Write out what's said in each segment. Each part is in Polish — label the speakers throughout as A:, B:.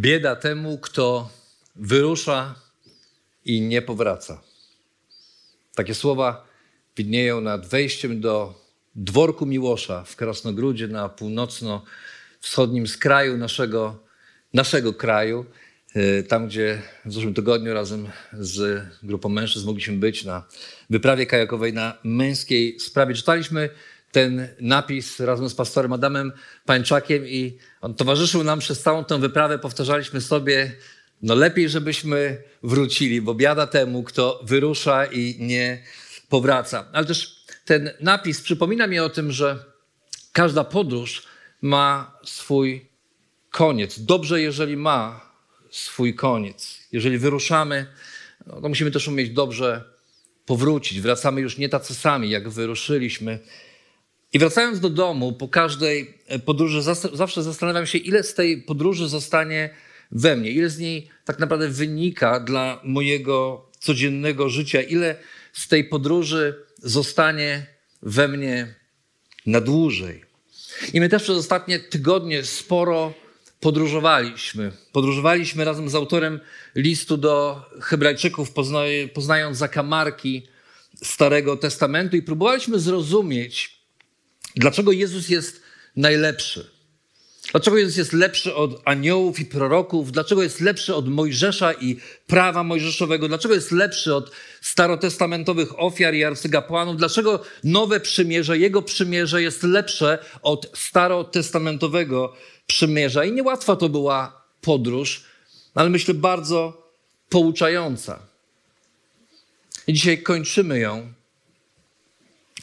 A: Bieda temu, kto wyrusza i nie powraca. Takie słowa widnieją nad wejściem do dworku Miłosza w Krasnogródzie na północno-wschodnim skraju naszego, naszego kraju. Y, tam, gdzie w zeszłym tygodniu razem z grupą mężczyzn mogliśmy być na wyprawie kajakowej na męskiej sprawie. Czytaliśmy ten napis razem z pastorem Adamem Pańczakiem i on towarzyszył nam przez całą tę wyprawę. Powtarzaliśmy sobie, no lepiej, żebyśmy wrócili, bo biada temu, kto wyrusza i nie powraca. Ale też ten napis przypomina mi o tym, że każda podróż ma swój koniec. Dobrze, jeżeli ma swój koniec. Jeżeli wyruszamy, no to musimy też umieć dobrze powrócić. Wracamy już nie tacy sami, jak wyruszyliśmy. I wracając do domu, po każdej podróży zawsze zastanawiam się, ile z tej podróży zostanie we mnie, ile z niej tak naprawdę wynika dla mojego codziennego życia, ile z tej podróży zostanie we mnie na dłużej. I my też przez ostatnie tygodnie sporo podróżowaliśmy. Podróżowaliśmy razem z autorem listu do Hebrajczyków, poznając zakamarki Starego Testamentu i próbowaliśmy zrozumieć, dlaczego Jezus jest najlepszy. Dlaczego Jezus jest lepszy od aniołów i proroków? Dlaczego jest lepszy od Mojżesza i prawa mojżeszowego? Dlaczego jest lepszy od starotestamentowych ofiar i arcygapłanów? Dlaczego nowe przymierze, jego przymierze jest lepsze od starotestamentowego przymierza? I niełatwa to była podróż, ale myślę bardzo pouczająca. I dzisiaj kończymy ją.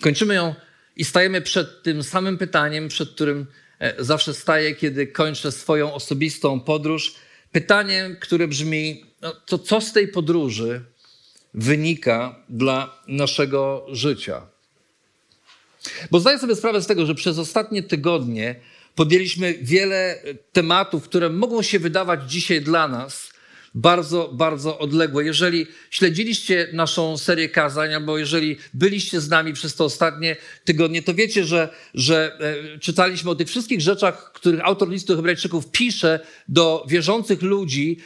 A: Kończymy ją i stajemy przed tym samym pytaniem, przed którym E, zawsze staję, kiedy kończę swoją osobistą podróż. Pytanie, które brzmi: no, to co z tej podróży wynika dla naszego życia? Bo zdaję sobie sprawę z tego, że przez ostatnie tygodnie podjęliśmy wiele tematów, które mogą się wydawać dzisiaj dla nas bardzo, bardzo odległe. Jeżeli śledziliście naszą serię kazań, albo jeżeli byliście z nami przez te ostatnie tygodnie, to wiecie, że, że e, czytaliśmy o tych wszystkich rzeczach, których autor listu Hebrajczyków pisze do wierzących ludzi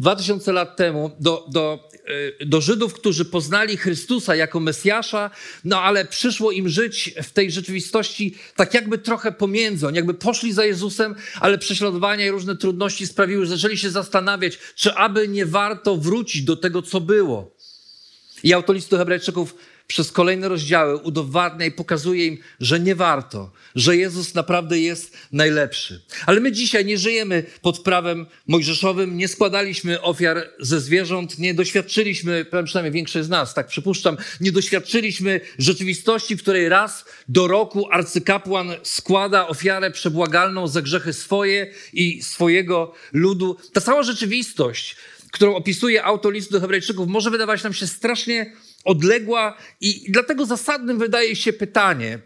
A: 2000 lat temu, do, do Y, do Żydów, którzy poznali Chrystusa jako Mesjasza, no ale przyszło im żyć w tej rzeczywistości tak jakby trochę pomiędzy. Oni jakby poszli za Jezusem, ale prześladowania i różne trudności sprawiły, że zaczęli się zastanawiać, czy aby nie warto wrócić do tego, co było. I autor listu Hebrajczyków przez kolejne rozdziały udowadnia i pokazuje im, że nie warto, że Jezus naprawdę jest najlepszy. Ale my dzisiaj nie żyjemy pod prawem mojżeszowym, nie składaliśmy ofiar ze zwierząt, nie doświadczyliśmy, przynajmniej większość z nas, tak przypuszczam, nie doświadczyliśmy rzeczywistości, w której raz do roku arcykapłan składa ofiarę przebłagalną za grzechy swoje i swojego ludu. Ta cała rzeczywistość, którą opisuje autor listu do Hebrajczyków, może wydawać nam się strasznie odległa i dlatego zasadnym wydaje się pytanie,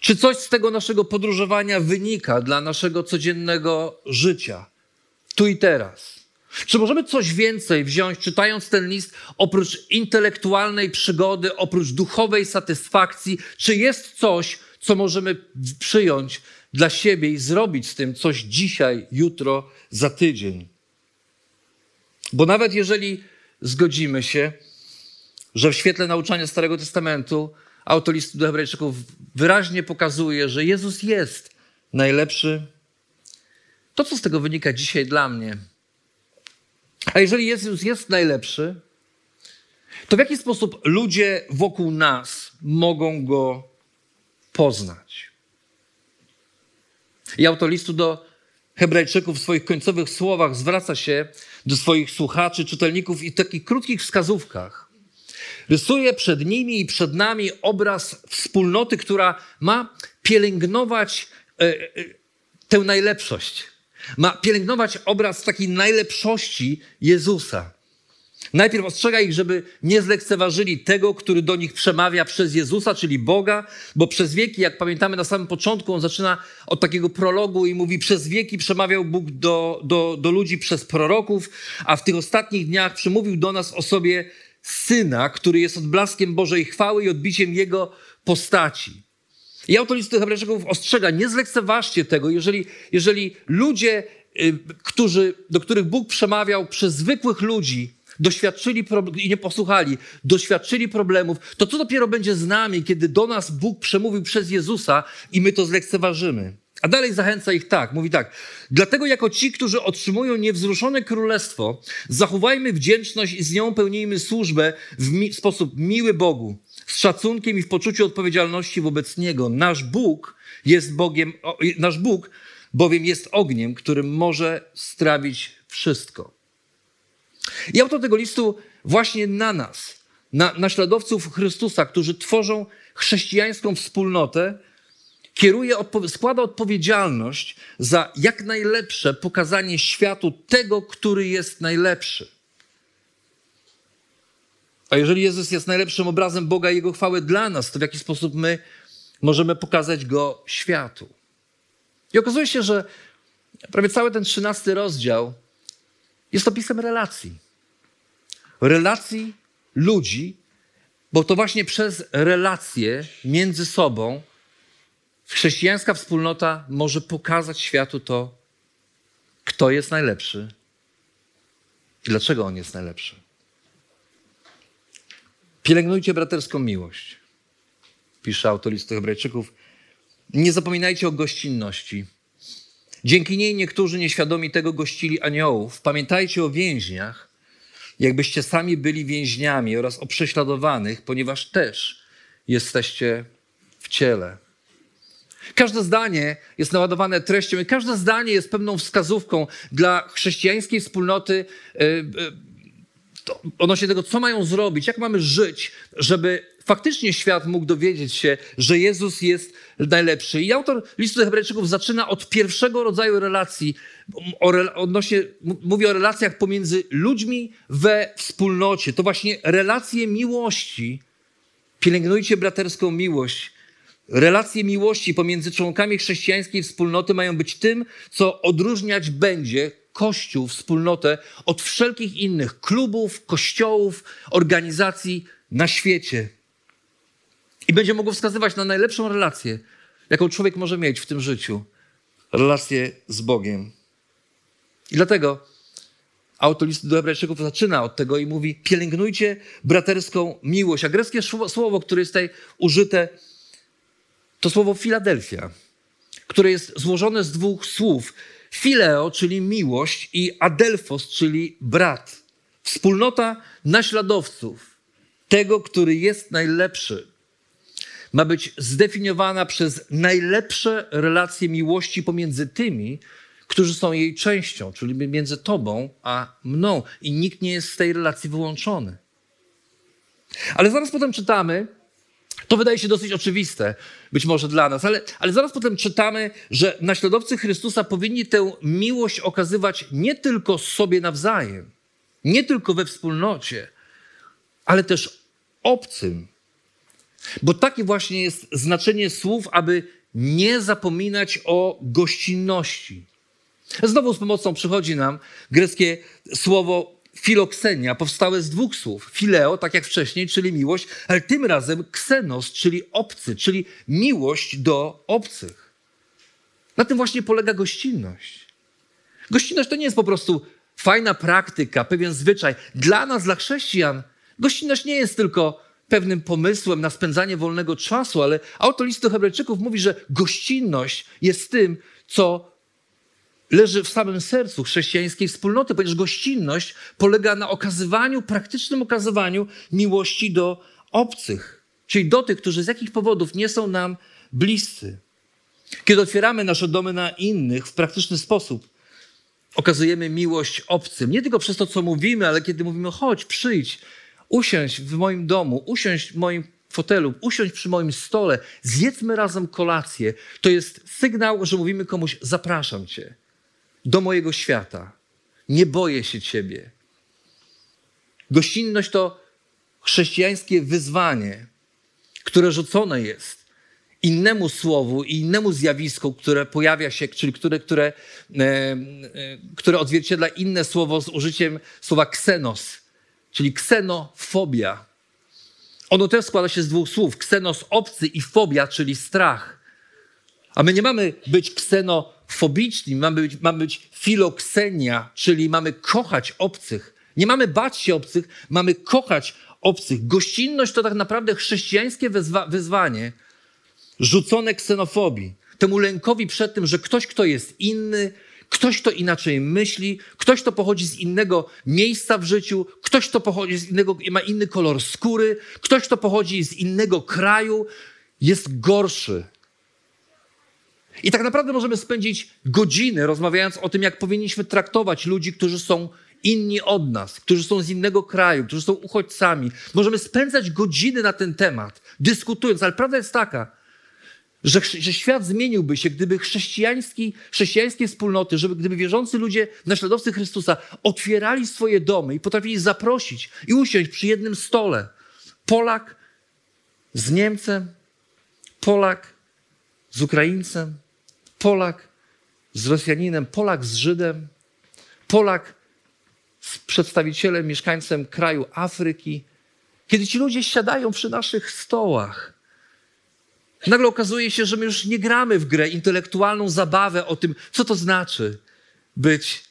A: czy coś z tego naszego podróżowania wynika dla naszego codziennego życia, tu i teraz? Czy możemy coś więcej wziąć, czytając ten list, oprócz intelektualnej przygody, oprócz duchowej satysfakcji? Czy jest coś, co możemy przyjąć dla siebie i zrobić z tym coś dzisiaj, jutro, za tydzień? Bo nawet jeżeli zgodzimy się, że w świetle nauczania Starego Testamentu autor listu do Hebrajczyków wyraźnie pokazuje, że Jezus jest najlepszy. To, co z tego wynika dzisiaj dla mnie. A jeżeli Jezus jest najlepszy, to w jaki sposób ludzie wokół nas mogą go poznać? I autor listu do Hebrajczyków w swoich końcowych słowach zwraca się do swoich słuchaczy, czytelników i takich krótkich wskazówkach Rysuje przed nimi i przed nami obraz wspólnoty, która ma pielęgnować e, e, tę najlepszość. Ma pielęgnować obraz takiej najlepszości Jezusa. Najpierw ostrzega ich, żeby nie zlekceważyli tego, który do nich przemawia przez Jezusa, czyli Boga, bo przez wieki, jak pamiętamy na samym początku, on zaczyna od takiego prologu i mówi: Przez wieki przemawiał Bóg do, do, do ludzi przez proroków, a w tych ostatnich dniach przemówił do nas o sobie syna, który jest odblaskiem Bożej chwały i odbiciem jego postaci. I autor listu Hebrajczyków ostrzega: nie zlekceważcie tego, jeżeli, jeżeli ludzie, y, którzy, do których Bóg przemawiał przez zwykłych ludzi, doświadczyli i nie posłuchali, doświadczyli problemów, to co dopiero będzie z nami, kiedy do nas Bóg przemówił przez Jezusa i my to zlekceważymy. A dalej zachęca ich tak, mówi tak. Dlatego jako ci, którzy otrzymują niewzruszone królestwo, zachowajmy wdzięczność i z nią pełnijmy służbę w mi sposób miły Bogu, z szacunkiem i w poczuciu odpowiedzialności wobec Niego. Nasz Bóg jest Bogiem, nasz Bóg bowiem jest ogniem, którym może strawić wszystko. I autor tego listu właśnie na nas, na naśladowców Chrystusa, którzy tworzą chrześcijańską wspólnotę, kieruje, składa odpowiedzialność za jak najlepsze pokazanie światu tego, który jest najlepszy. A jeżeli Jezus jest najlepszym obrazem Boga i Jego chwały dla nas, to w jaki sposób my możemy pokazać Go światu? I okazuje się, że prawie cały ten trzynasty rozdział jest opisem relacji. Relacji ludzi, bo to właśnie przez relacje między sobą chrześcijańska wspólnota może pokazać światu to, kto jest najlepszy i dlaczego on jest najlepszy. Pielęgnujcie braterską miłość, pisze autor listu Hebrajczyków. Nie zapominajcie o gościnności. Dzięki niej niektórzy nieświadomi tego gościli aniołów. Pamiętajcie o więźniach, jakbyście sami byli więźniami oraz o prześladowanych, ponieważ też jesteście w ciele. Każde zdanie jest naładowane treścią i każde zdanie jest pewną wskazówką dla chrześcijańskiej wspólnoty e, e, odnośnie tego, co mają zrobić, jak mamy żyć, żeby faktycznie świat mógł dowiedzieć się, że Jezus jest najlepszy. I autor listu do Hebrajczyków zaczyna od pierwszego rodzaju relacji, odnośnie, mówi o relacjach pomiędzy ludźmi we wspólnocie. To właśnie relacje miłości. Pielęgnujcie braterską miłość. Relacje miłości pomiędzy członkami chrześcijańskiej wspólnoty mają być tym, co odróżniać będzie Kościół, wspólnotę od wszelkich innych klubów, kościołów, organizacji na świecie. I będzie mogło wskazywać na najlepszą relację, jaką człowiek może mieć w tym życiu relację z Bogiem. I dlatego autor listu do Hebrajczyków zaczyna od tego i mówi: pielęgnujcie braterską miłość. A greckie słowo, które jest tutaj użyte, to słowo Filadelfia, które jest złożone z dwóch słów. Fileo, czyli miłość, i adelfos, czyli brat. Wspólnota naśladowców, tego, który jest najlepszy, ma być zdefiniowana przez najlepsze relacje miłości pomiędzy tymi, którzy są jej częścią, czyli między tobą a mną. I nikt nie jest z tej relacji wyłączony. Ale zaraz potem czytamy, to wydaje się dosyć oczywiste, być może dla nas, ale, ale zaraz potem czytamy, że naśladowcy Chrystusa powinni tę miłość okazywać nie tylko sobie nawzajem, nie tylko we wspólnocie, ale też obcym. Bo takie właśnie jest znaczenie słów, aby nie zapominać o gościnności. Znowu z pomocą przychodzi nam greckie słowo filoksenia powstałe z dwóch słów. Fileo, tak jak wcześniej, czyli miłość, ale tym razem ksenos, czyli obcy, czyli miłość do obcych. Na tym właśnie polega gościnność. Gościnność to nie jest po prostu fajna praktyka, pewien zwyczaj. Dla nas, dla chrześcijan, gościnność nie jest tylko pewnym pomysłem na spędzanie wolnego czasu, ale autor listu Hebrajczyków mówi, że gościnność jest tym, co leży w samym sercu chrześcijańskiej wspólnoty, ponieważ gościnność polega na okazywaniu, praktycznym okazywaniu miłości do obcych, czyli do tych, którzy z jakich powodów nie są nam bliscy. Kiedy otwieramy nasze domy na innych w praktyczny sposób, okazujemy miłość obcym. Nie tylko przez to, co mówimy, ale kiedy mówimy chodź, przyjdź, usiąść w moim domu, usiąść w moim fotelu, usiąść przy moim stole, zjedzmy razem kolację. To jest sygnał, że mówimy komuś: Zapraszam cię do mojego świata. Nie boję się ciebie. Gościnność to chrześcijańskie wyzwanie, które rzucone jest innemu słowu i innemu zjawisku, które pojawia się, czyli które, które, e, e, które odzwierciedla inne słowo z użyciem słowa ksenos, czyli ksenofobia. Ono też składa się z dwóch słów: ksenos obcy i fobia, czyli strach. A my nie mamy być ksenofobiczni, mamy być, mamy być filoksenia, czyli mamy kochać obcych. Nie mamy bać się obcych, mamy kochać obcych. Gościnność to tak naprawdę chrześcijańskie wyzwa wyzwanie rzucone ksenofobii, temu lękowi przed tym, że ktoś, kto jest inny, ktoś, kto inaczej myśli, ktoś, kto pochodzi z innego miejsca w życiu, ktoś, kto pochodzi z innego, ma inny kolor skóry, ktoś, kto pochodzi z innego kraju, jest gorszy. I tak naprawdę możemy spędzić godziny rozmawiając o tym, jak powinniśmy traktować ludzi, którzy są inni od nas, którzy są z innego kraju, którzy są uchodźcami. Możemy spędzać godziny na ten temat, dyskutując, ale prawda jest taka, że, że świat zmieniłby się, gdyby chrześcijański, chrześcijańskie wspólnoty, żeby gdyby wierzący ludzie, naśladowcy Chrystusa, otwierali swoje domy i potrafili zaprosić i usiąść przy jednym stole. Polak z Niemcem, Polak z Ukraińcem, Polak z Rosjaninem, Polak z Żydem, Polak z przedstawicielem, mieszkańcem kraju Afryki. Kiedy ci ludzie siadają przy naszych stołach, nagle okazuje się, że my już nie gramy w grę intelektualną zabawę o tym, co to znaczy być,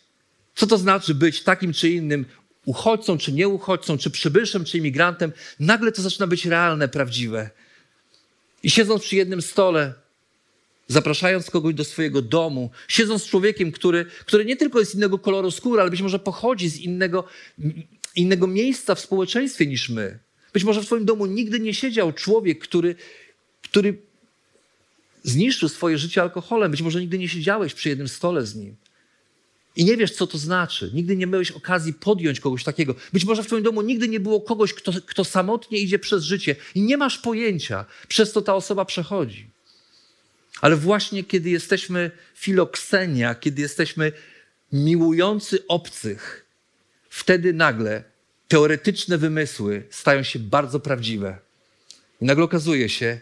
A: co to znaczy być takim czy innym uchodźcą, czy nieuchodźcą, czy przybyszem, czy imigrantem. Nagle to zaczyna być realne, prawdziwe. I siedząc przy jednym stole, zapraszając kogoś do swojego domu, siedząc z człowiekiem, który, który nie tylko jest innego koloru skóry, ale być może pochodzi z innego, innego miejsca w społeczeństwie niż my. Być może w Twoim domu nigdy nie siedział człowiek, który, który zniszczył swoje życie alkoholem. Być może nigdy nie siedziałeś przy jednym stole z nim. I nie wiesz, co to znaczy. Nigdy nie miałeś okazji podjąć kogoś takiego. Być może w Twoim domu nigdy nie było kogoś, kto, kto samotnie idzie przez życie i nie masz pojęcia, przez co ta osoba przechodzi. Ale właśnie kiedy jesteśmy filoksenia, kiedy jesteśmy miłujący obcych, wtedy nagle teoretyczne wymysły stają się bardzo prawdziwe. I nagle okazuje się,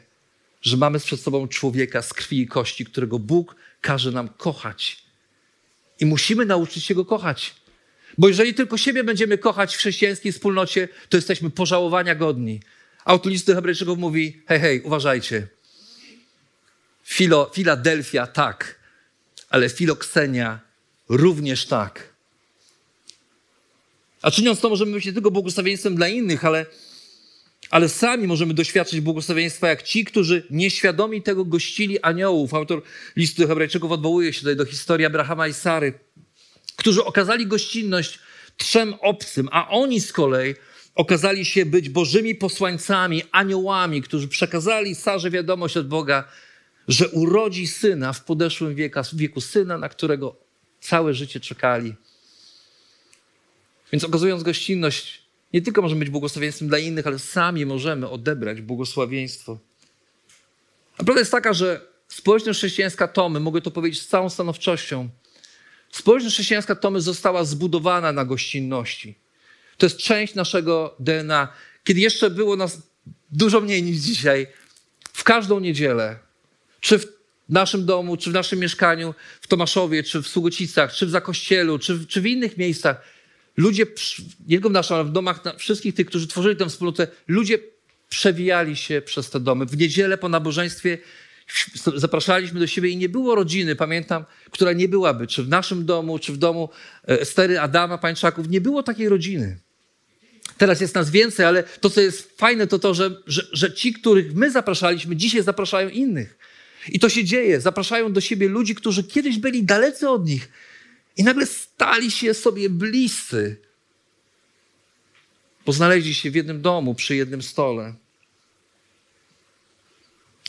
A: że mamy przed sobą człowieka z krwi i kości, którego Bóg każe nam kochać. I musimy nauczyć się go kochać. Bo jeżeli tylko siebie będziemy kochać w chrześcijańskiej wspólnocie, to jesteśmy pożałowania godni. Autor listu Hebrajczyków mówi: hej, hej, uważajcie. Filo, Filadelfia tak, ale Filoksenia również tak. A czyniąc to, możemy być nie tylko błogosławieństwem dla innych, ale, ale sami możemy doświadczyć błogosławieństwa jak ci, którzy nieświadomi tego gościli aniołów. Autor listu Hebrajczyków odwołuje się tutaj do historii Abrahama i Sary, którzy okazali gościnność trzem obcym, a oni z kolei okazali się być bożymi posłańcami, aniołami, którzy przekazali Sarze wiadomość od Boga, że urodzi syna w podeszłym wieku, wieku syna, na którego całe życie czekali. Więc okazując gościnność, nie tylko możemy być błogosławieństwem dla innych, ale sami możemy odebrać błogosławieństwo. A prawda jest taka, że społeczność chrześcijańska Tomy, mogę to powiedzieć z całą stanowczością, społeczność chrześcijańska Tomy została zbudowana na gościnności. To jest część naszego DNA. Kiedy jeszcze było nas dużo mniej niż dzisiaj, w każdą niedzielę czy w naszym domu, czy w naszym mieszkaniu, w Tomaszowie, czy w Sługocicach, czy w Zakościelu, czy w, czy w innych miejscach, ludzie, nie tylko w naszym, ale w domach wszystkich tych, którzy tworzyli tę wspólnotę, ludzie przewijali się przez te domy. W niedzielę po nabożeństwie zapraszaliśmy do siebie i nie było rodziny, pamiętam, która nie byłaby, czy w naszym domu, czy w domu e, Stery, Adama, Pańczaków, nie było takiej rodziny. Teraz jest nas więcej, ale to, co jest fajne, to to, że, że, że ci, których my zapraszaliśmy, dzisiaj zapraszają innych. I to się dzieje. Zapraszają do siebie ludzi, którzy kiedyś byli dalecy od nich i nagle stali się sobie bliscy. Bo znaleźli się w jednym domu, przy jednym stole.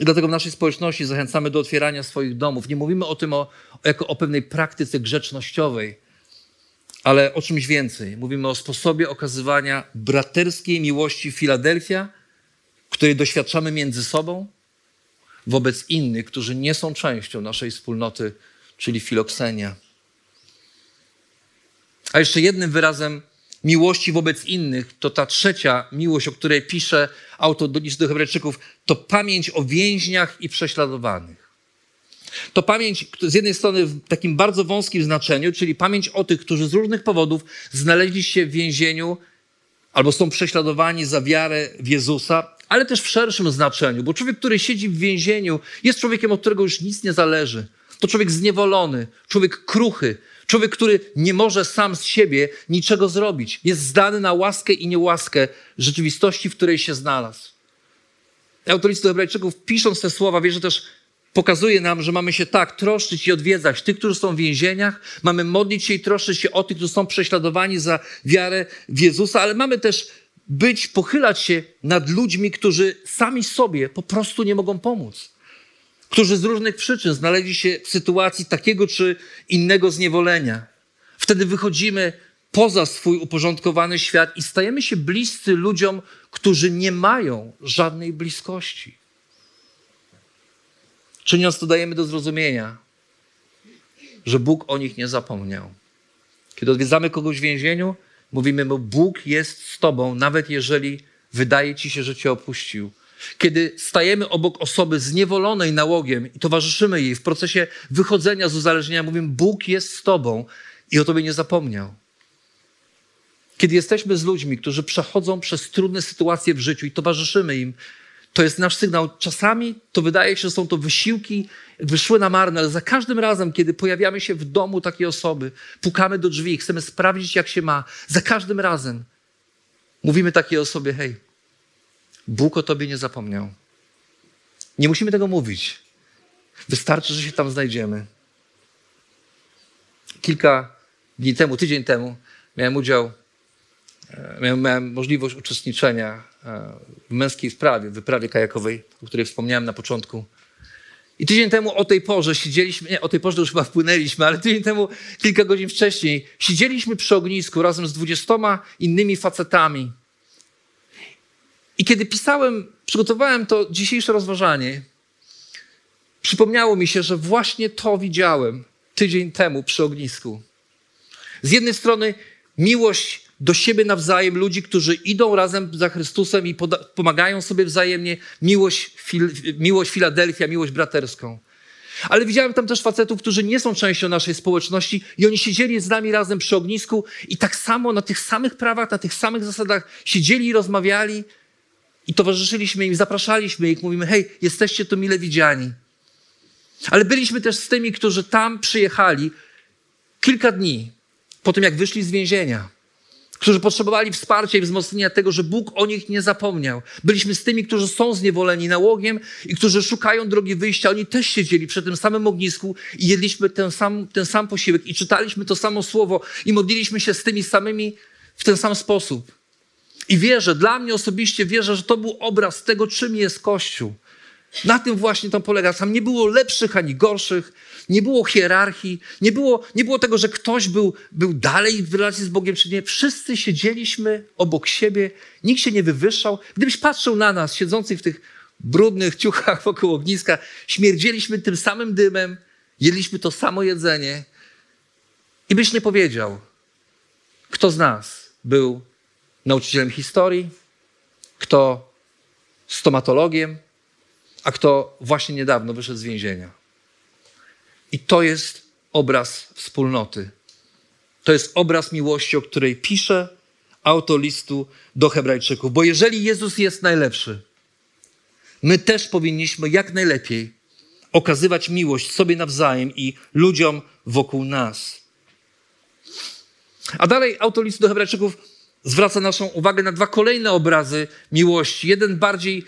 A: I dlatego w naszej społeczności zachęcamy do otwierania swoich domów. Nie mówimy o tym o, jako o pewnej praktyce grzecznościowej, ale o czymś więcej. Mówimy o sposobie okazywania braterskiej miłości Filadelfia, której doświadczamy między sobą wobec innych, którzy nie są częścią naszej wspólnoty, czyli filoksenia. A jeszcze jednym wyrazem miłości wobec innych, to ta trzecia miłość, o której pisze autor do listu Hebrajczyków, to pamięć o więźniach i prześladowanych. To pamięć z jednej strony w takim bardzo wąskim znaczeniu, czyli pamięć o tych, którzy z różnych powodów znaleźli się w więzieniu albo są prześladowani za wiarę w Jezusa, ale też w szerszym znaczeniu, bo człowiek, który siedzi w więzieniu, jest człowiekiem, od którego już nic nie zależy. To człowiek zniewolony, człowiek kruchy, człowiek, który nie może sam z siebie niczego zrobić. Jest zdany na łaskę i niełaskę rzeczywistości, w której się znalazł. Autor listu Hebrajczyków, pisząc te słowa, wie, że też pokazuje nam, że mamy się tak troszczyć i odwiedzać tych, którzy są w więzieniach, mamy modlić się i troszczyć się o tych, którzy są prześladowani za wiarę w Jezusa, ale mamy też być, pochylać się nad ludźmi, którzy sami sobie po prostu nie mogą pomóc. Którzy z różnych przyczyn znaleźli się w sytuacji takiego czy innego zniewolenia. Wtedy wychodzimy poza swój uporządkowany świat i stajemy się bliscy ludziom, którzy nie mają żadnej bliskości. Czyniąc to, dajemy do zrozumienia, że Bóg o nich nie zapomniał. Kiedy odwiedzamy kogoś w więzieniu, mówimy mu: Bóg jest z tobą, nawet jeżeli wydaje ci się, że cię opuścił. Kiedy stajemy obok osoby zniewolonej nałogiem i towarzyszymy jej w procesie wychodzenia z uzależnienia, mówimy: Bóg jest z tobą i o tobie nie zapomniał. Kiedy jesteśmy z ludźmi, którzy przechodzą przez trudne sytuacje w życiu i towarzyszymy im, to jest nasz sygnał. Czasami to wydaje się, że są to wysiłki, wyszły na marne, ale za każdym razem, kiedy pojawiamy się w domu takiej osoby, pukamy do drzwi, chcemy sprawdzić, jak się ma, za każdym razem mówimy takiej osobie: hej, Bóg o tobie nie zapomniał. Nie musimy tego mówić. Wystarczy, że się tam znajdziemy. Kilka dni temu, tydzień temu, miałem udział, miałem, miałem możliwość uczestniczenia e, w męskiej wprawie, wyprawie kajakowej, o której wspomniałem na początku. I tydzień temu o tej porze siedzieliśmy, nie, o tej porze już chyba wpłynęliśmy, ale tydzień temu, kilka godzin wcześniej, siedzieliśmy przy ognisku razem z dwudziestoma innymi facetami. I kiedy pisałem, przygotowałem to dzisiejsze rozważanie, przypomniało mi się, że właśnie to widziałem tydzień temu przy ognisku. Z jednej strony miłość do siebie nawzajem, ludzi, którzy idą razem za Chrystusem i pomagają sobie wzajemnie, miłość, fil miłość Filadelfia, miłość braterską. Ale widziałem tam też facetów, którzy nie są częścią naszej społeczności i oni siedzieli z nami razem przy ognisku i tak samo na tych samych prawach, na tych samych zasadach siedzieli i rozmawiali i towarzyszyliśmy im, zapraszaliśmy ich, mówimy, hej, jesteście tu mile widziani. Ale byliśmy też z tymi, którzy tam przyjechali kilka dni po tym, jak wyszli z więzienia którzy potrzebowali wsparcia i wzmocnienia tego, że Bóg o nich nie zapomniał. Byliśmy z tymi, którzy są zniewoleni nałogiem i którzy szukają drogi wyjścia. Oni też siedzieli przy tym samym ognisku i jedliśmy ten sam, ten sam posiłek i czytaliśmy to samo słowo i modliliśmy się z tymi samymi w ten sam sposób. I wierzę, dla mnie osobiście wierzę, że to był obraz tego, czym jest Kościół. Na tym właśnie to polega. Tam nie było lepszych ani gorszych, nie było hierarchii, nie było, nie było tego, że ktoś był, był dalej w relacji z Bogiem, czy nie. Wszyscy siedzieliśmy obok siebie, nikt się nie wywyższał. Gdybyś patrzył na nas, siedzących w tych brudnych ciuchach wokół ogniska, śmierdzieliśmy tym samym dymem, jedliśmy to samo jedzenie i byś nie powiedział, kto z nas był nauczycielem historii, kto stomatologiem, a kto właśnie niedawno wyszedł z więzienia. I to jest obraz wspólnoty. To jest obraz miłości, o której pisze autor listu do Hebrajczyków. Bo jeżeli Jezus jest najlepszy, my też powinniśmy jak najlepiej okazywać miłość sobie nawzajem i ludziom wokół nas. A dalej autor listu do Hebrajczyków zwraca naszą uwagę na dwa kolejne obrazy miłości. Jeden bardziej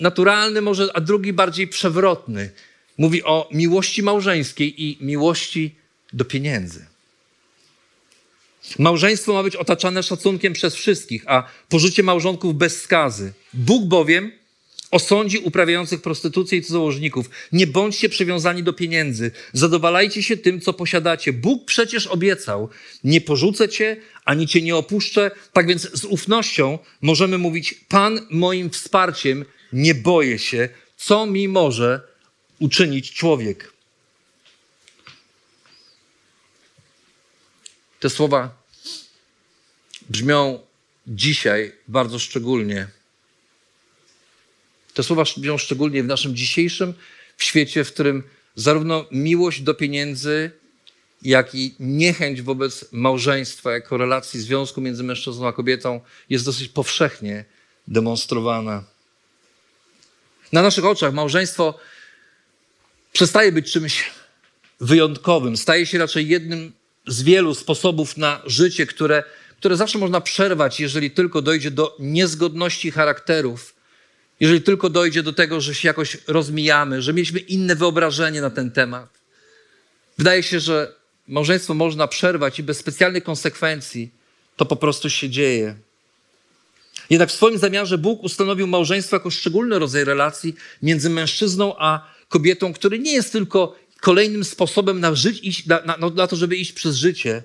A: naturalny może, a drugi bardziej przewrotny. Mówi o miłości małżeńskiej i miłości do pieniędzy. Małżeństwo ma być otaczane szacunkiem przez wszystkich, a pożycie małżonków bez skazy. Bóg bowiem osądzi uprawiających prostytucję i cudzołożników. Nie bądźcie przywiązani do pieniędzy. Zadowalajcie się tym, co posiadacie. Bóg przecież obiecał, nie porzucę cię, ani cię nie opuszczę. Tak więc z ufnością możemy mówić, Pan moim wsparciem, nie boję się, co mi może uczynić człowiek. Te słowa brzmią dzisiaj bardzo szczególnie. Te słowa brzmią szczególnie w naszym dzisiejszym w świecie, w którym zarówno miłość do pieniędzy, jak i niechęć wobec małżeństwa jako relacji związku między mężczyzną a kobietą jest dosyć powszechnie demonstrowana. Na naszych oczach małżeństwo przestaje być czymś wyjątkowym, staje się raczej jednym z wielu sposobów na życie, które, które zawsze można przerwać, jeżeli tylko dojdzie do niezgodności charakterów, jeżeli tylko dojdzie do tego, że się jakoś rozmijamy, że mieliśmy inne wyobrażenie na ten temat. Wydaje się, że małżeństwo można przerwać i bez specjalnych konsekwencji to po prostu się dzieje. Jednak w swoim zamiarze Bóg ustanowił małżeństwo jako szczególny rodzaj relacji między mężczyzną a kobietą, który nie jest tylko kolejnym sposobem na, żyć, na, na, na to, żeby iść przez życie,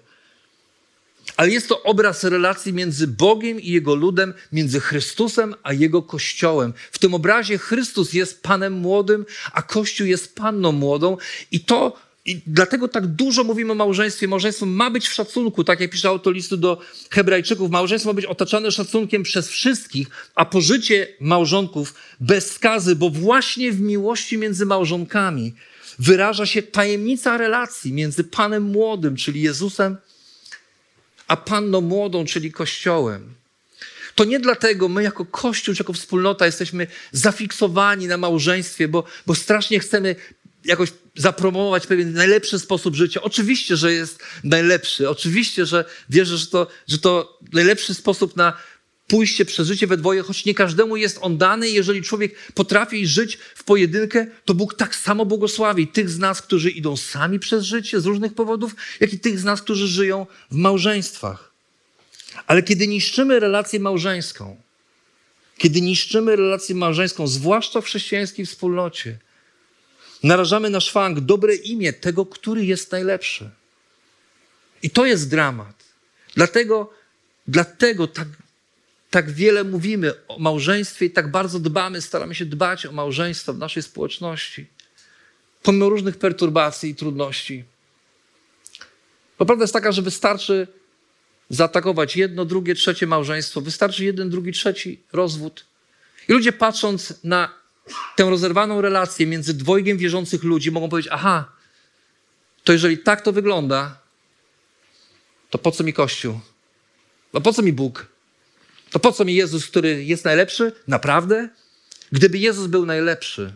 A: ale jest to obraz relacji między Bogiem i Jego ludem, między Chrystusem a Jego Kościołem. W tym obrazie Chrystus jest Panem młodym, a Kościół jest Panną młodą i to i dlatego tak dużo mówimy o małżeństwie. Małżeństwo ma być w szacunku, tak jak pisze autor listu do Hebrajczyków. Małżeństwo ma być otaczane szacunkiem przez wszystkich, a pożycie małżonków bez skazy, bo właśnie w miłości między małżonkami wyraża się tajemnica relacji między Panem młodym, czyli Jezusem, a Panną młodą, czyli Kościołem. To nie dlatego my jako Kościół, jako wspólnota jesteśmy zafiksowani na małżeństwie, bo, bo strasznie chcemy jakoś zapromować pewien najlepszy sposób życia. Oczywiście, że jest najlepszy. Oczywiście, że wierzę, że to, że to najlepszy sposób na pójście przez życie we dwoje, choć nie każdemu jest on dany. Jeżeli człowiek potrafi żyć w pojedynkę, to Bóg tak samo błogosławi tych z nas, którzy idą sami przez życie z różnych powodów, jak i tych z nas, którzy żyją w małżeństwach. Ale kiedy niszczymy relację małżeńską, kiedy niszczymy relację małżeńską, zwłaszcza w chrześcijańskiej wspólnocie, narażamy na szwank dobre imię tego, który jest najlepszy. I to jest dramat. Dlatego, dlatego tak tak wiele mówimy o małżeństwie i tak bardzo dbamy, staramy się dbać o małżeństwo w naszej społeczności, pomimo różnych perturbacji i trudności. Bo prawda jest taka, że wystarczy zaatakować jedno, drugie, trzecie małżeństwo, wystarczy jeden, drugi, trzeci rozwód. I ludzie patrząc na tę rozerwaną relację między dwojgiem wierzących ludzi, mogą powiedzieć: Aha, to jeżeli tak to wygląda, to po co mi Kościół? No po co mi Bóg? To po co mi Jezus, który jest najlepszy? Naprawdę? Gdyby Jezus był najlepszy,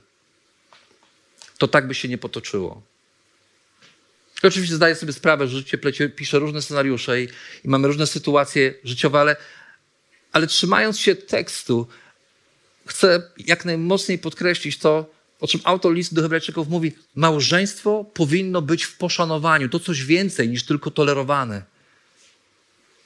A: to tak by się nie potoczyło. I oczywiście zdaję sobie sprawę, że życie plecie, pisze różne scenariusze i, i, mamy różne sytuacje życiowe, ale, ale trzymając się tekstu, chcę jak najmocniej podkreślić to, o czym autor listu do Hebrajczyków mówi. Małżeństwo powinno być w poszanowaniu. To coś więcej niż tylko tolerowane.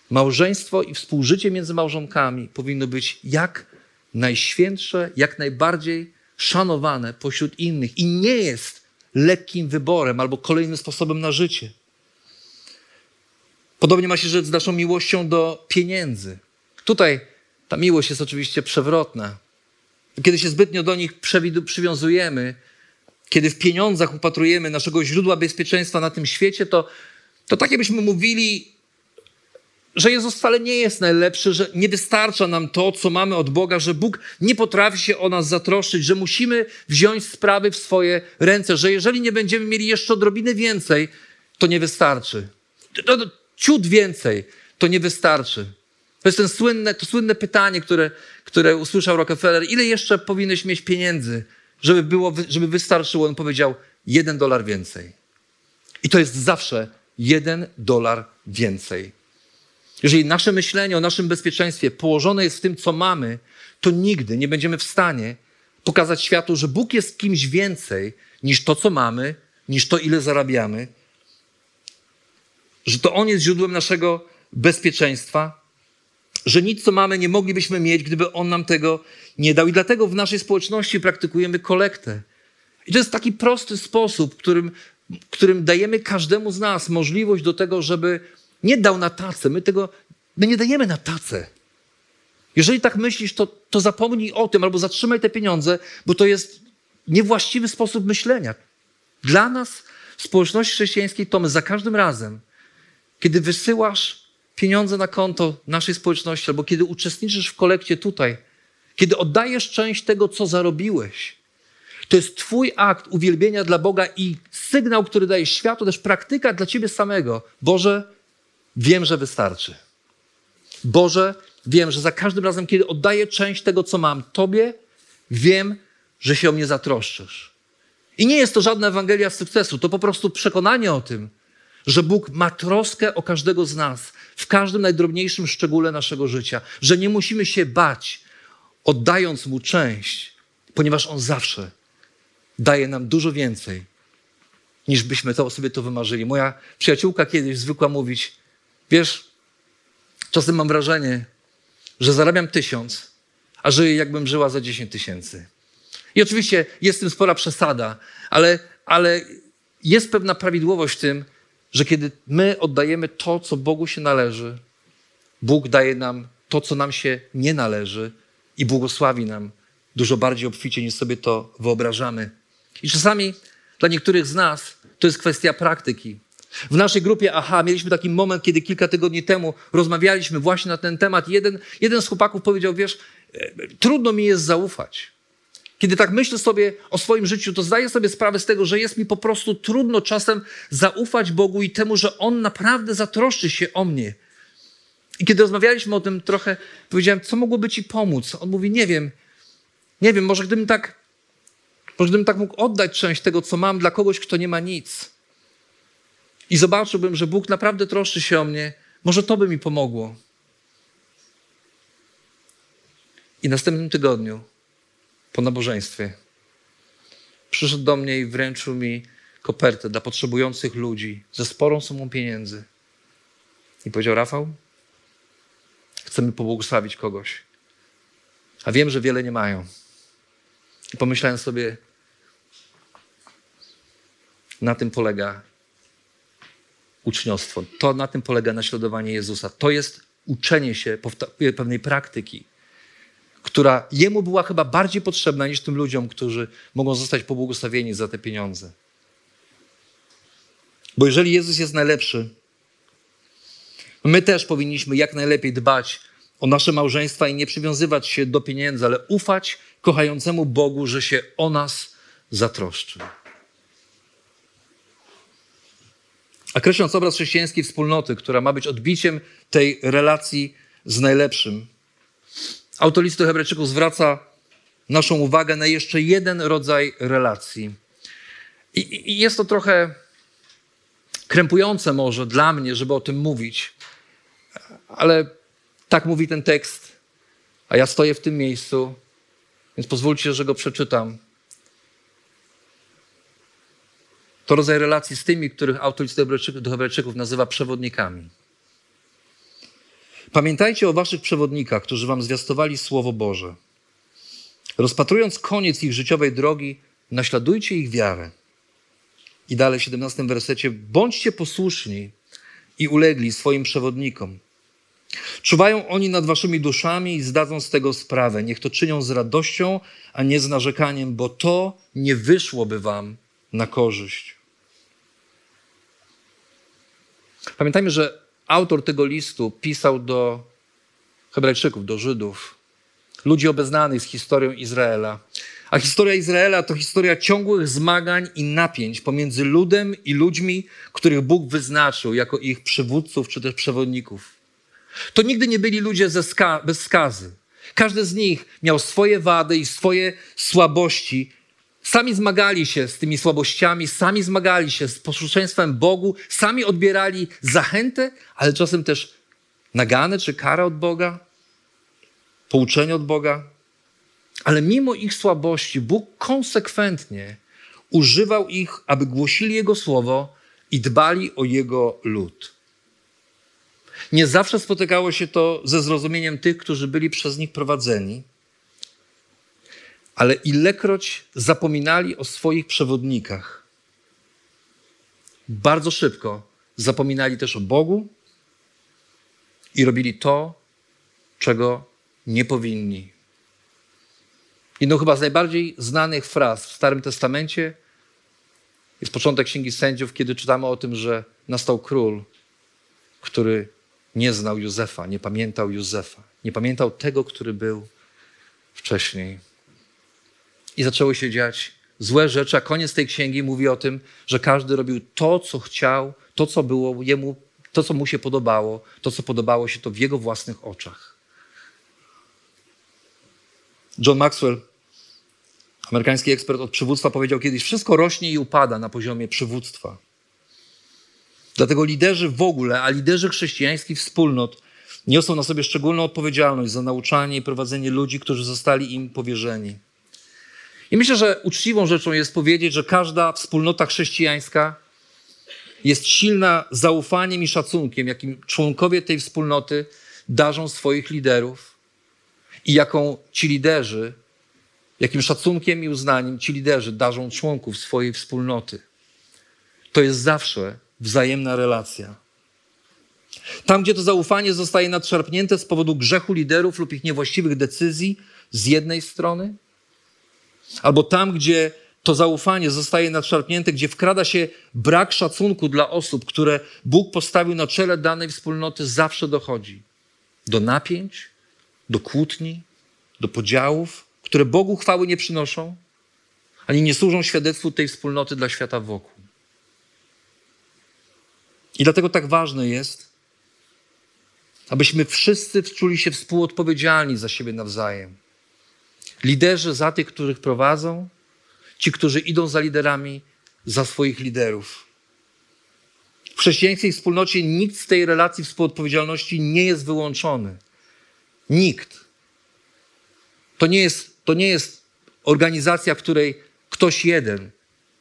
A: Małżeństwo i współżycie między małżonkami powinno być jak najświętsze, jak najbardziej szanowane pośród innych i nie jest lekkim wyborem albo kolejnym sposobem na życie. Podobnie ma się rzecz z naszą miłością do pieniędzy. Tutaj ta miłość jest oczywiście przewrotna. Kiedy się zbytnio do nich przywiązujemy, kiedy w pieniądzach upatrujemy naszego źródła bezpieczeństwa na tym świecie, to, to tak jakbyśmy mówili że Jezus wcale nie jest najlepszy, że nie wystarcza nam to, co mamy od Boga, że Bóg nie potrafi się o nas zatroszczyć, że musimy wziąć sprawy w swoje ręce, że jeżeli nie będziemy mieli jeszcze odrobiny więcej, to nie wystarczy. To, to, ciut więcej, to nie wystarczy. To jest ten słynne, to słynne pytanie, które, które usłyszał Rockefeller. Ile jeszcze powinieneś mieć pieniędzy, żeby, było, żeby wystarczyło? On powiedział, jeden dolar więcej. I to jest zawsze jeden dolar więcej. Jeżeli nasze myślenie o naszym bezpieczeństwie położone jest w tym, co mamy, to nigdy nie będziemy w stanie pokazać światu, że Bóg jest kimś więcej niż to, co mamy, niż to, ile zarabiamy, że to On jest źródłem naszego bezpieczeństwa, że nic, co mamy, nie moglibyśmy mieć, gdyby On nam tego nie dał. I dlatego w naszej społeczności praktykujemy kolektę. I to jest taki prosty sposób, którym, którym dajemy każdemu z nas możliwość do tego, żeby nie dał na tacę. My tego my nie dajemy na tacę. Jeżeli tak myślisz, to, to zapomnij o tym albo zatrzymaj te pieniądze, bo to jest niewłaściwy sposób myślenia. Dla nas społeczności chrześcijańskiej to my za każdym razem, kiedy wysyłasz pieniądze na konto naszej społeczności albo kiedy uczestniczysz w kolekcie tutaj, kiedy oddajesz część tego, co zarobiłeś, to jest Twój akt uwielbienia dla Boga i sygnał, który daje światu, też praktyka dla Ciebie samego. Boże, wiem, że wystarczy. Boże, wiem, że za każdym razem, kiedy oddaję część tego, co mam Tobie, wiem, że się o mnie zatroszczysz. I nie jest to żadna Ewangelia sukcesu, to po prostu przekonanie o tym, że Bóg ma troskę o każdego z nas w każdym najdrobniejszym szczególe naszego życia, że nie musimy się bać, oddając Mu część, ponieważ On zawsze daje nam dużo więcej, niż byśmy to, sobie to wymarzyli. Moja przyjaciółka kiedyś zwykła mówić, wiesz, czasem mam wrażenie, że zarabiam tysiąc, a żyję jakbym żyła za dziesięć tysięcy. I oczywiście jest w tym spora przesada, ale, ale jest pewna prawidłowość w tym, że kiedy my oddajemy to, co Bogu się należy, Bóg daje nam to, co nam się nie należy i błogosławi nam dużo bardziej obficie, niż sobie to wyobrażamy. I czasami dla niektórych z nas to jest kwestia praktyki. W naszej grupie AHA mieliśmy taki moment, kiedy kilka tygodni temu rozmawialiśmy właśnie na ten temat. Jeden, jeden z chłopaków powiedział: Wiesz, e, trudno mi jest zaufać. Kiedy tak myślę sobie o swoim życiu, to zdaję sobie sprawę z tego, że jest mi po prostu trudno czasem zaufać Bogu i temu, że On naprawdę zatroszczy się o mnie. I kiedy rozmawialiśmy o tym trochę, powiedziałem, co mogłoby Ci pomóc? On mówi, nie wiem, nie wiem, może gdybym tak, może gdybym tak mógł oddać część tego, co mam dla kogoś, kto nie ma nic. I zobaczyłbym, że Bóg naprawdę troszczy się o mnie, może to by mi pomogło. I następnym tygodniu po nabożeństwie. Przyszedł do mnie i wręczył mi kopertę dla potrzebujących ludzi ze sporą sumą pieniędzy. I powiedział: Rafał, chcemy pobłogosławić kogoś. A wiem, że wiele nie mają. I pomyślałem sobie, na tym polega uczniostwo. To na tym polega naśladowanie Jezusa. To jest uczenie się pewnej praktyki która jemu była chyba bardziej potrzebna niż tym ludziom, którzy mogą zostać pobłogosławieni za te pieniądze. Bo jeżeli Jezus jest najlepszy, my też powinniśmy jak najlepiej dbać o nasze małżeństwa i nie przywiązywać się do pieniędzy, ale ufać kochającemu Bogu, że się o nas zatroszczy. A kreśląc obraz chrześcijańskiej wspólnoty, która ma być odbiciem tej relacji z najlepszym, Autor listu Hebrajczyków zwraca naszą uwagę na jeszcze jeden rodzaj relacji. I, I, jest to trochę krępujące może dla mnie, żeby o tym mówić, ale tak mówi ten tekst, a ja stoję w tym miejscu, więc pozwólcie, że go przeczytam. To rodzaj relacji z tymi, których autor listu do Hebrajczyków nazywa przewodnikami. Pamiętajcie o waszych przewodnikach, którzy wam zwiastowali Słowo Boże. Rozpatrując koniec ich życiowej drogi, naśladujcie ich wiarę. I dalej w 17 wersecie, bądźcie posłuszni i ulegli swoim przewodnikom. Czuwają oni nad waszymi duszami i zdadzą z tego sprawę. Niech to czynią z radością, a nie z narzekaniem, bo to nie wyszłoby wam na korzyść. Pamiętajmy, że autor tego listu pisał do Hebrajczyków, do Żydów, ludzi obeznanych z historią Izraela. A historia Izraela to historia ciągłych zmagań i napięć pomiędzy ludem i ludźmi, których Bóg wyznaczył jako ich przywódców czy też przewodników. To nigdy nie byli ludzie ze ska bez skazy. Każdy z nich miał swoje wady i swoje słabości, Sami zmagali się z tymi słabościami, sami zmagali się z posłuszeństwem Bogu, sami odbierali zachętę, ale czasem też nagane czy karę od Boga, pouczenie od Boga. Ale mimo ich słabości, Bóg konsekwentnie używał ich, aby głosili Jego słowo i dbali o Jego lud. Nie zawsze spotykało się to ze zrozumieniem tych, którzy byli przez nich prowadzeni, ale ilekroć zapominali o swoich przewodnikach, bardzo szybko zapominali też o Bogu i robili to, czego nie powinni. Jedną chyba z najbardziej znanych fraz w Starym Testamencie jest początek Księgi Sędziów, kiedy czytamy o tym, że nastał król, który nie znał Józefa, nie pamiętał Józefa, nie pamiętał tego, który był wcześniej. I zaczęły się dziać złe rzeczy, a koniec tej księgi mówi o tym, że każdy robił to, co chciał, to, co było jemu, to, co mu się podobało, to, co podobało się to w jego własnych oczach. John Maxwell, amerykański ekspert od przywództwa, powiedział kiedyś: Wszystko rośnie i upada na poziomie przywództwa. Dlatego liderzy w ogóle, a liderzy chrześcijańskich wspólnot niosą na sobie szczególną odpowiedzialność za nauczanie i prowadzenie ludzi, którzy zostali im powierzeni. I myślę, że uczciwą rzeczą jest powiedzieć, że każda wspólnota chrześcijańska jest silna zaufaniem i szacunkiem, jakim członkowie tej wspólnoty darzą swoich liderów i jaką ci liderzy, jakim szacunkiem i uznaniem ci liderzy darzą członków swojej wspólnoty. To jest zawsze wzajemna relacja. Tam, gdzie to zaufanie zostaje nadszarpnięte z powodu grzechu liderów lub ich niewłaściwych decyzji z jednej strony, albo tam, gdzie to zaufanie zostaje nadszarpnięte, gdzie wkrada się brak szacunku dla osób, które Bóg postawił na czele danej wspólnoty, zawsze dochodzi do napięć, do kłótni, do podziałów, które Bogu chwały nie przynoszą, ani nie służą świadectwu tej wspólnoty dla świata wokół. I dlatego tak ważne jest, abyśmy wszyscy czuli się współodpowiedzialni za siebie nawzajem. Liderzy za tych, których prowadzą, ci, którzy idą za liderami, za swoich liderów. W chrześcijańskiej wspólnocie nikt z tej relacji współodpowiedzialności nie jest wyłączony. Nikt. To nie jest, to nie jest organizacja, w której ktoś jeden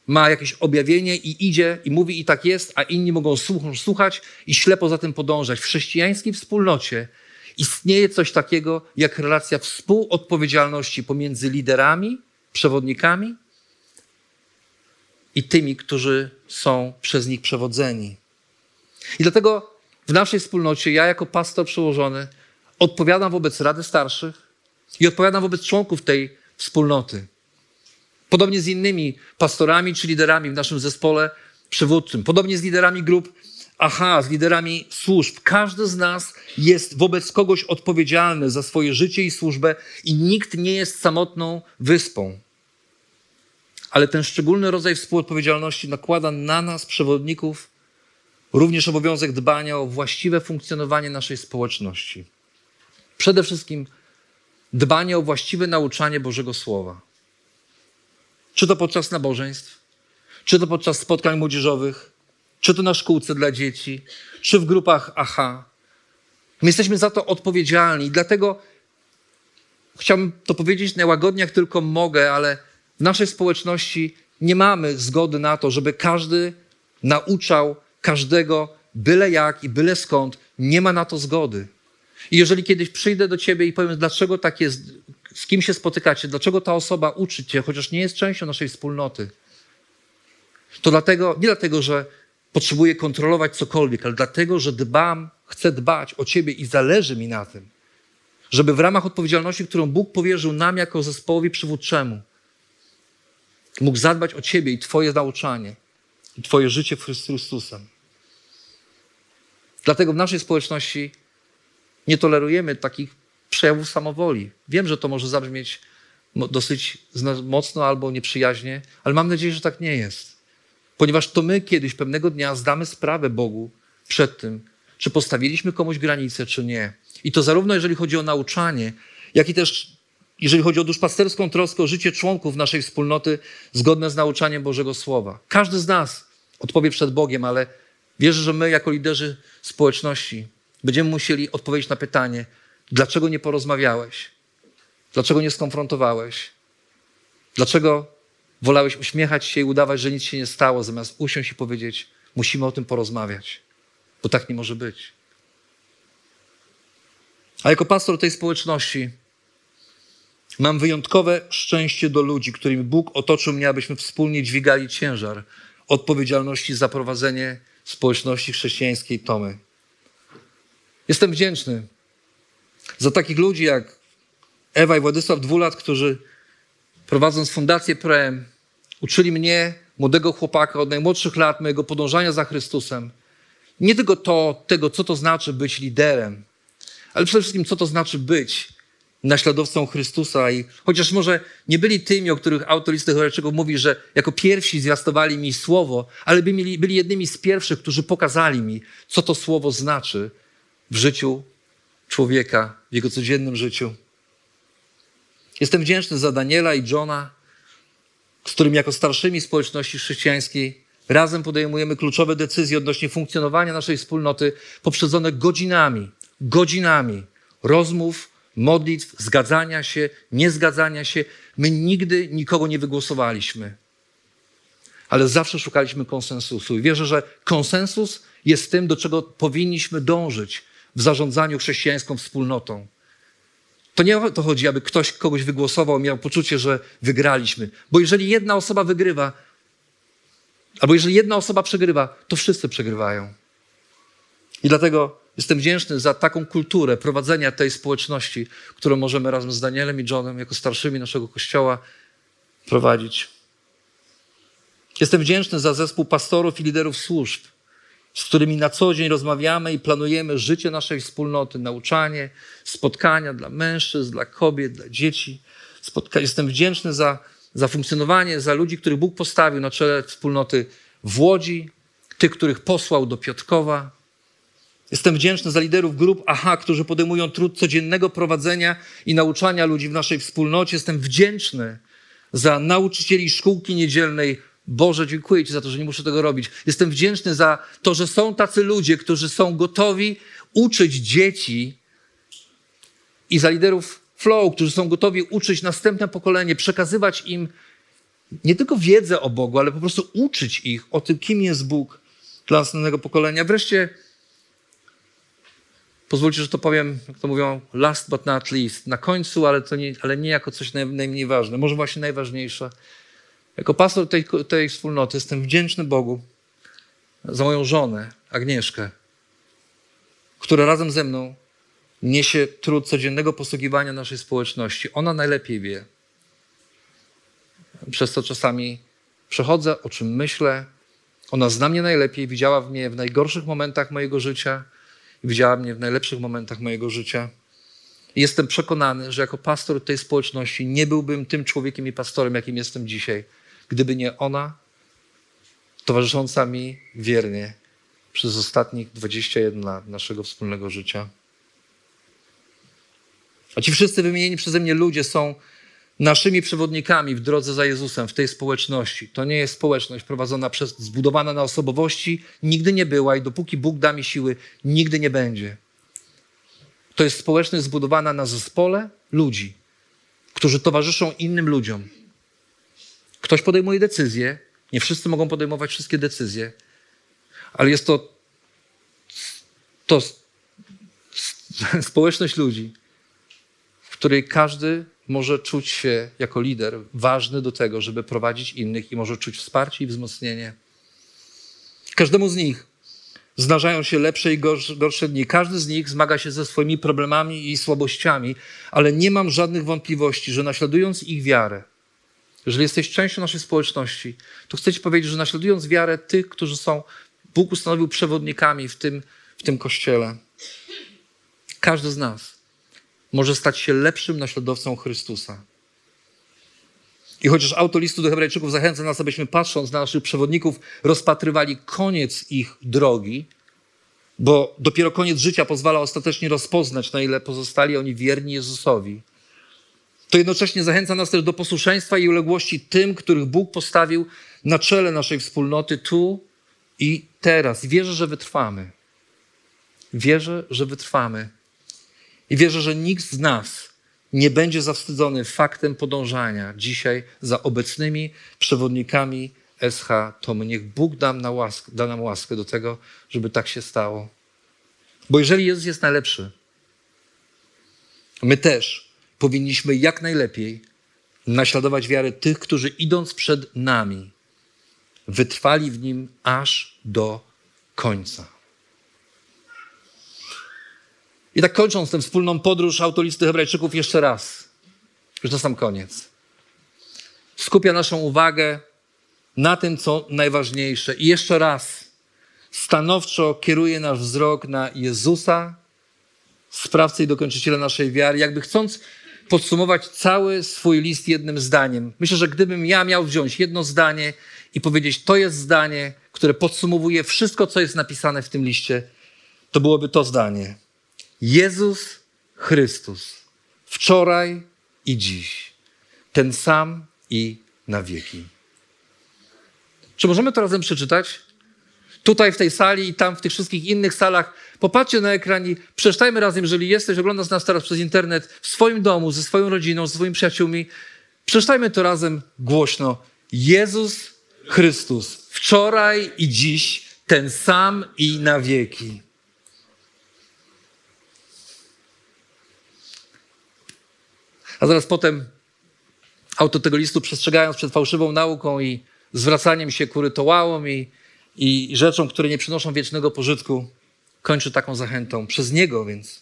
A: ma jakieś objawienie i idzie i mówi i tak jest, a inni mogą słuchać i ślepo za tym podążać. W chrześcijańskiej wspólnocie istnieje coś takiego jak relacja współodpowiedzialności pomiędzy liderami, przewodnikami i tymi, którzy są przez nich przewodzeni. I dlatego w naszej wspólnocie ja jako pastor przełożony odpowiadam wobec Rady Starszych i odpowiadam wobec członków tej wspólnoty. Podobnie z innymi pastorami czy liderami w naszym zespole przywódczym, podobnie z liderami grup aha, z liderami służb. Każdy z nas jest wobec kogoś odpowiedzialny za swoje życie i służbę i nikt nie jest samotną wyspą. Ale ten szczególny rodzaj współodpowiedzialności nakłada na nas, przewodników, również obowiązek dbania o właściwe funkcjonowanie naszej społeczności. Przede wszystkim dbanie o właściwe nauczanie Bożego Słowa. Czy to podczas nabożeństw, czy to podczas spotkań młodzieżowych, czy to na szkółce dla dzieci, czy w grupach AHA. My jesteśmy za to odpowiedzialni dlatego chciałbym to powiedzieć najłagodniej, jak tylko mogę, ale w naszej społeczności nie mamy zgody na to, żeby każdy nauczał każdego byle jak i byle skąd. Nie ma na to zgody. I jeżeli kiedyś przyjdę do ciebie i powiem, dlaczego tak jest, z kim się spotykacie, dlaczego ta osoba uczy cię, chociaż nie jest częścią naszej wspólnoty, to dlatego, nie dlatego, że potrzebuję kontrolować cokolwiek, ale dlatego, że dbam, chcę dbać o ciebie i zależy mi na tym, żeby w ramach odpowiedzialności, którą Bóg powierzył nam jako zespołowi przywódczemu, mógł zadbać o ciebie i twoje nauczanie, i twoje życie w Chrystusem. Dlatego w naszej społeczności nie tolerujemy takich przejawów samowoli. Wiem, że to może zabrzmieć dosyć mocno albo nieprzyjaźnie, ale mam nadzieję, że tak nie jest. Ponieważ to my kiedyś, pewnego dnia, zdamy sprawę Bogu przed tym, czy postawiliśmy komuś granicę, czy nie. I to zarówno jeżeli chodzi o nauczanie, jak i też jeżeli chodzi o duszpasterską troskę o życie członków naszej wspólnoty zgodne z nauczaniem Bożego Słowa. Każdy z nas odpowie przed Bogiem, ale wierzę, że my jako liderzy społeczności Będziemy musieli odpowiedzieć na pytanie, dlaczego nie porozmawiałeś? Dlaczego nie skonfrontowałeś? Dlaczego wolałeś uśmiechać się i udawać, że nic się nie stało, zamiast usiąść i powiedzieć, musimy o tym porozmawiać, bo tak nie może być. A jako pastor tej społeczności mam wyjątkowe szczęście do ludzi, którymi Bóg otoczył mnie, abyśmy wspólnie dźwigali ciężar odpowiedzialności za prowadzenie społeczności chrześcijańskiej Tomy. Jestem wdzięczny za takich ludzi jak Ewa i Władysław Dwulat, którzy prowadząc Fundację Prem, uczyli mnie, młodego chłopaka od najmłodszych lat, mojego podążania za Chrystusem. Nie tylko to, tego, co to znaczy być liderem, ale przede wszystkim, co to znaczy być naśladowcą Chrystusa. I chociaż może nie byli tymi, o których autor listy Hebrajczyków mówi, że jako pierwsi zwiastowali mi słowo, ale byli jednymi z pierwszych, którzy pokazali mi, co to słowo znaczy w życiu człowieka, w jego codziennym życiu. Jestem wdzięczny za Daniela i Johna, z którymi jako starszymi społeczności chrześcijańskiej razem podejmujemy kluczowe decyzje odnośnie funkcjonowania naszej wspólnoty, poprzedzone godzinami, godzinami rozmów, modlitw, zgadzania się, niezgadzania się. My nigdy nikogo nie wygłosowaliśmy, ale zawsze szukaliśmy konsensusu. I wierzę, że konsensus jest tym, do czego powinniśmy dążyć w zarządzaniu chrześcijańską wspólnotą. To nie o to chodzi, aby ktoś kogoś wygłosował, miał poczucie, że wygraliśmy. Bo jeżeli jedna osoba wygrywa, albo jeżeli jedna osoba przegrywa, to wszyscy przegrywają. I dlatego jestem wdzięczny za taką kulturę prowadzenia tej społeczności, którą możemy razem z Danielem i Johnem, jako starszymi naszego kościoła, prowadzić. Jestem wdzięczny za zespół pastorów i liderów służb, z którymi na co dzień rozmawiamy i planujemy życie naszej wspólnoty, nauczanie, spotkania dla mężczyzn, dla kobiet, dla dzieci. Spotka Jestem wdzięczny za, za funkcjonowanie, za ludzi, których Bóg postawił na czele wspólnoty w Łodzi, tych, których posłał do Piotkowa. Jestem wdzięczny za liderów grup AHA, którzy podejmują trud codziennego prowadzenia i nauczania ludzi w naszej wspólnocie. Jestem wdzięczny za nauczycieli szkółki niedzielnej Boże, dziękuję Ci za to, że nie muszę tego robić. Jestem wdzięczny za to, że są tacy ludzie, którzy są gotowi uczyć dzieci i za liderów flow, którzy są gotowi uczyć następne pokolenie, przekazywać im nie tylko wiedzę o Bogu, ale po prostu uczyć ich o tym, kim jest Bóg dla następnego pokolenia. Wreszcie pozwólcie, że to powiem, jak to mówią, last but not least, na końcu, ale, to nie, ale nie jako coś najmniej ważne, może właśnie najważniejsze. Jako pastor tej, tej wspólnoty jestem wdzięczny Bogu za moją żonę, Agnieszkę, która razem ze mną niesie trud codziennego posługiwania naszej społeczności. Ona najlepiej wie. Przez to czasami przechodzę, o czym myślę. Ona zna mnie najlepiej, widziała mnie w najgorszych momentach mojego życia i widziała mnie w najlepszych momentach mojego życia. Jestem przekonany, że jako pastor tej społeczności nie byłbym tym człowiekiem i pastorem, jakim jestem dzisiaj gdyby nie ona, towarzysząca mi wiernie przez ostatnich 21 lat naszego wspólnego życia. A ci wszyscy wymienieni przeze mnie ludzie są naszymi przewodnikami w drodze za Jezusem, w tej społeczności. To nie jest społeczność prowadzona przez, zbudowana na osobowości, nigdy nie była i dopóki Bóg da mi siły, nigdy nie będzie. To jest społeczność zbudowana na zespole ludzi, którzy towarzyszą innym ludziom, Ktoś podejmuje decyzje, nie wszyscy mogą podejmować wszystkie decyzje, ale jest to, to społeczność ludzi, w której każdy może czuć się jako lider ważny do tego, żeby prowadzić innych i może czuć wsparcie i wzmocnienie. Każdemu z nich zdarzają się lepsze i gorsze, dni. Każdy z nich zmaga się ze swoimi problemami i słabościami, ale nie mam żadnych wątpliwości, że naśladując ich wiarę, jeżeli jesteś częścią naszej społeczności, to chcę Ci powiedzieć, że naśladując wiarę tych, którzy są, Bóg ustanowił przewodnikami w tym, w tym kościele, każdy z nas może stać się lepszym naśladowcą Chrystusa. I chociaż autor listu do Hebrajczyków zachęca nas, abyśmy patrząc na naszych przewodników, rozpatrywali koniec ich drogi, bo dopiero koniec życia pozwala ostatecznie rozpoznać, na ile pozostali oni wierni Jezusowi to jednocześnie zachęca nas też do posłuszeństwa i uległości tym, których Bóg postawił na czele naszej wspólnoty tu i teraz. Wierzę, że wytrwamy. Wierzę, że wytrwamy. I wierzę, że nikt z nas nie będzie zawstydzony faktem podążania dzisiaj za obecnymi przewodnikami SH Tomy. Niech Bóg da nam, łaskę, da nam łaskę do tego, żeby tak się stało. Bo jeżeli Jezus jest najlepszy, my też powinniśmy jak najlepiej naśladować wiarę tych, którzy idąc przed nami, wytrwali w nim aż do końca. I tak kończąc tę wspólną podróż autolisty Hebrajczyków jeszcze raz, już na sam koniec. Skupia naszą uwagę na tym, co najważniejsze. I jeszcze raz stanowczo kieruje nasz wzrok na Jezusa, sprawcę i dokończyciela naszej wiary, jakby chcąc podsumować cały swój list jednym zdaniem. Myślę, że gdybym ja miał wziąć jedno zdanie i powiedzieć, to jest zdanie, które podsumowuje wszystko, co jest napisane w tym liście, to byłoby to zdanie. Jezus Chrystus, wczoraj i dziś, ten sam i na wieki. Czy możemy to razem przeczytać? Tutaj w tej sali i tam w tych wszystkich innych salach. Popatrzcie na ekran i przeczytajmy razem, jeżeli jesteś, oglądasz nas teraz przez internet, w swoim domu, ze swoją rodziną, ze swoimi przyjaciółmi. Przeczytajmy to razem głośno. Jezus Chrystus, wczoraj i dziś, ten sam i na wieki. A zaraz potem autor tego listu przestrzegając przed fałszywą nauką i zwracaniem się ku rytuałom i, i rzeczom, które nie przynoszą wiecznego pożytku, kończy taką zachętą. Przez Niego więc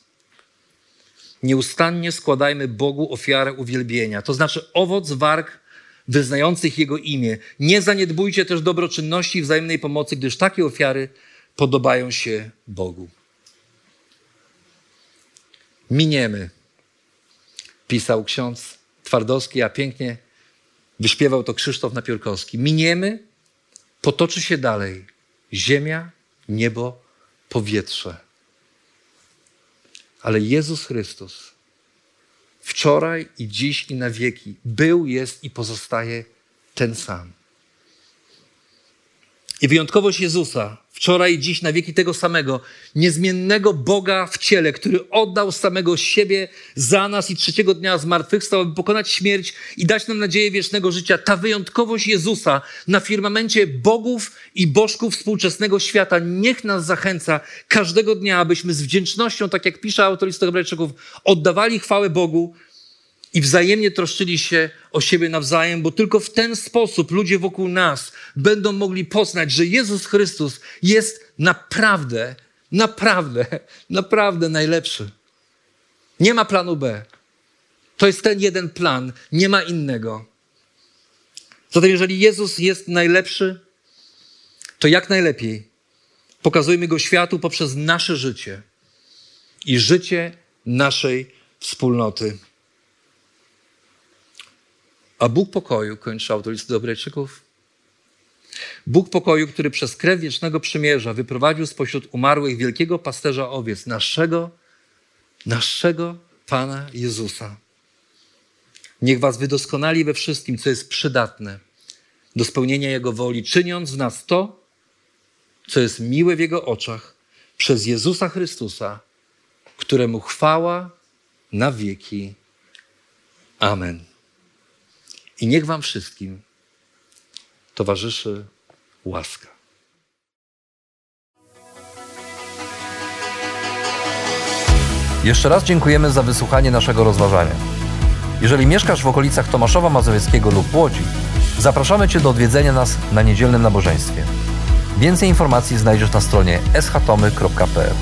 A: nieustannie składajmy Bogu ofiarę uwielbienia, to znaczy owoc warg wyznających Jego imię. Nie zaniedbujcie też dobroczynności i wzajemnej pomocy, gdyż takie ofiary podobają się Bogu. Miniemy, pisał ksiądz Twardowski, a pięknie wyśpiewał to Krzysztof Napiórkowski. Miniemy, potoczy się dalej ziemia, niebo, powietrze. Ale Jezus Chrystus wczoraj i dziś i na wieki był, jest i pozostaje ten sam. I wyjątkowość Jezusa, wczoraj i dziś na wieki tego samego, niezmiennego Boga w ciele, który oddał samego siebie za nas i trzeciego dnia zmartwychwstał, aby pokonać śmierć i dać nam nadzieję wiecznego życia. Ta wyjątkowość Jezusa na firmamencie bogów i bożków współczesnego świata niech nas zachęca każdego dnia, abyśmy z wdzięcznością, tak jak pisze autor listu oddawali chwałę Bogu, i wzajemnie troszczyli się o siebie nawzajem, bo tylko w ten sposób ludzie wokół nas będą mogli poznać, że Jezus Chrystus jest naprawdę, naprawdę, naprawdę najlepszy. Nie ma planu B. To jest ten jeden plan, nie ma innego. Zatem, jeżeli Jezus jest najlepszy, to jak najlepiej pokazujmy go światu poprzez nasze życie i życie naszej wspólnoty. A Bóg pokoju, kończy autor listu do Bóg pokoju, który przez krew wiecznego przymierza wyprowadził spośród umarłych wielkiego pasterza owiec, naszego, naszego Pana Jezusa. Niech was wydoskonali we wszystkim, co jest przydatne do spełnienia Jego woli, czyniąc w nas to, co jest miłe w Jego oczach, przez Jezusa Chrystusa, któremu chwała na wieki. Amen. I niech Wam wszystkim towarzyszy łaska.
B: Jeszcze raz dziękujemy za wysłuchanie naszego rozważania. Jeżeli mieszkasz w okolicach Tomaszowa Mazowieckiego lub Łodzi, zapraszamy Cię do odwiedzenia nas na niedzielnym nabożeństwie. Więcej informacji znajdziesz na stronie schatomy.pl.